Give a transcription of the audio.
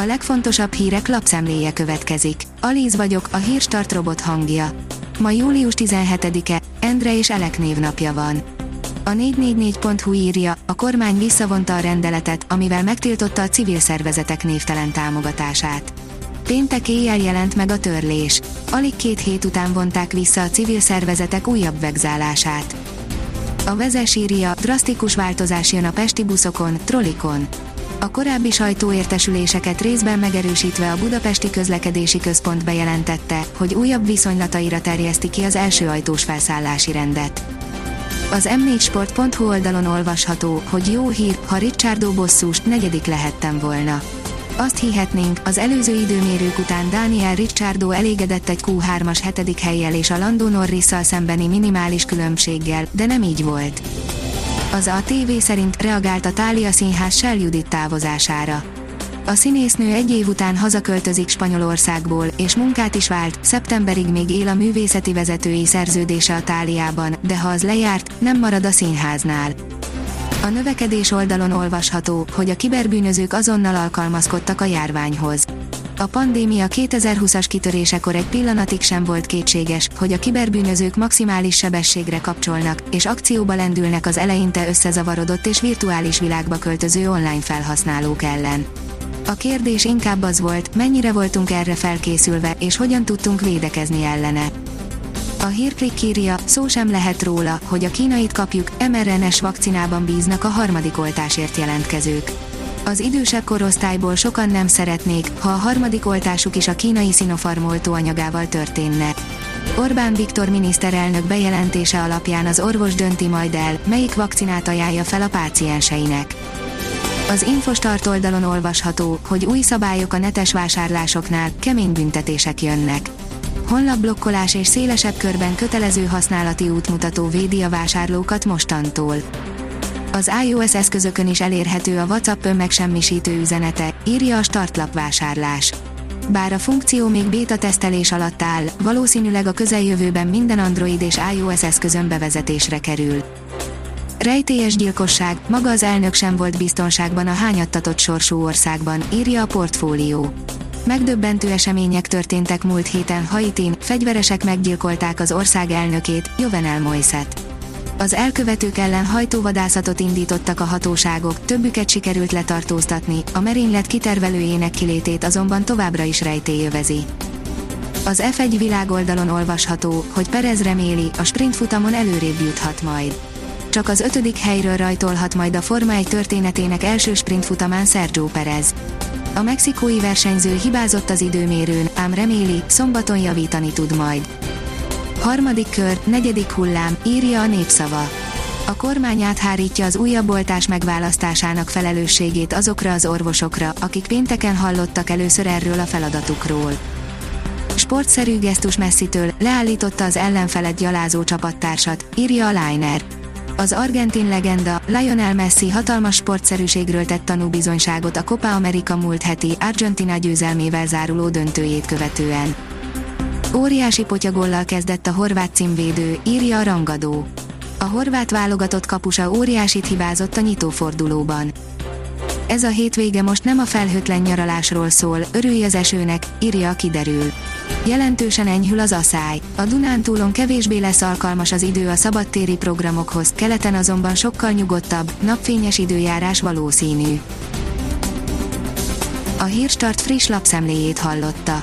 A legfontosabb hírek lapszemléje következik. Alíz vagyok, a hírstart robot hangja. Ma július 17-e, Endre és Elek névnapja van. A 444.hu írja, a kormány visszavonta a rendeletet, amivel megtiltotta a civil szervezetek névtelen támogatását. Péntek éjjel jelent meg a törlés. Alig két hét után vonták vissza a civil szervezetek újabb vegzálását. A vezes írja, drasztikus változás jön a pesti buszokon, trollikon. A korábbi sajtóértesüléseket részben megerősítve a Budapesti Közlekedési Központ bejelentette, hogy újabb viszonylataira terjeszti ki az első ajtós felszállási rendet. Az m4sport.hu oldalon olvasható, hogy jó hír, ha Ricciardo bosszús, negyedik lehettem volna. Azt hihetnénk, az előző időmérők után Daniel Ricciardo elégedett egy Q3-as hetedik helyjel és a Lando norris szembeni minimális különbséggel, de nem így volt. Az a TV szerint reagált a Tália Színház Shell Judit távozására. A színésznő egy év után hazaköltözik Spanyolországból, és munkát is vált, szeptemberig még él a művészeti vezetői szerződése a Táliában, de ha az lejárt, nem marad a színháznál. A növekedés oldalon olvasható, hogy a kiberbűnözők azonnal alkalmazkodtak a járványhoz. A pandémia 2020-as kitörésekor egy pillanatig sem volt kétséges, hogy a kiberbűnözők maximális sebességre kapcsolnak, és akcióba lendülnek az eleinte összezavarodott és virtuális világba költöző online felhasználók ellen. A kérdés inkább az volt, mennyire voltunk erre felkészülve, és hogyan tudtunk védekezni ellene. A hírklik írja, szó sem lehet róla, hogy a kínait kapjuk, mRNS vakcinában bíznak a harmadik oltásért jelentkezők. Az idősebb korosztályból sokan nem szeretnék, ha a harmadik oltásuk is a kínai Sinopharm oltóanyagával történne. Orbán Viktor miniszterelnök bejelentése alapján az orvos dönti majd el, melyik vakcinát ajánlja fel a pácienseinek. Az Infostart oldalon olvasható, hogy új szabályok a netes vásárlásoknál, kemény büntetések jönnek honlapblokkolás és szélesebb körben kötelező használati útmutató védi a vásárlókat mostantól. Az iOS eszközökön is elérhető a WhatsApp önmegsemmisítő üzenete, írja a startlap vásárlás. Bár a funkció még beta tesztelés alatt áll, valószínűleg a közeljövőben minden Android és iOS eszközön bevezetésre kerül. Rejtélyes gyilkosság, maga az elnök sem volt biztonságban a hányattatott sorsú országban, írja a portfólió. Megdöbbentő események történtek múlt héten Haitin, fegyveresek meggyilkolták az ország elnökét, Jovenel Moiset. Az elkövetők ellen hajtóvadászatot indítottak a hatóságok, többüket sikerült letartóztatni, a merénylet kitervelőjének kilétét azonban továbbra is rejtélyövezi. Az F1 világoldalon olvasható, hogy Perez reméli, a sprintfutamon előrébb juthat majd. Csak az ötödik helyről rajtolhat majd a Forma 1 történetének első sprintfutamán Sergio Perez. A mexikói versenyző hibázott az időmérőn, ám reméli, szombaton javítani tud majd. Harmadik kör, negyedik hullám, írja a népszava. A kormány áthárítja az újabb oltás megválasztásának felelősségét azokra az orvosokra, akik pénteken hallottak először erről a feladatukról. Sportszerű gesztus messzitől leállította az ellenfelet gyalázó csapattársat, írja a Liner. Az argentin legenda, Lionel Messi hatalmas sportszerűségről tett tanúbizonyságot a Copa America múlt heti Argentina győzelmével záruló döntőjét követően. Óriási potyagollal kezdett a horvát címvédő, írja a rangadó. A horvát válogatott kapusa óriásit hibázott a nyitófordulóban. Ez a hétvége most nem a felhőtlen nyaralásról szól, örülj az esőnek, írja a kiderül. Jelentősen enyhül az aszály. A Dunántúlon kevésbé lesz alkalmas az idő a szabadtéri programokhoz, keleten azonban sokkal nyugodtabb, napfényes időjárás valószínű. A Hírstart friss lapszemléjét hallotta.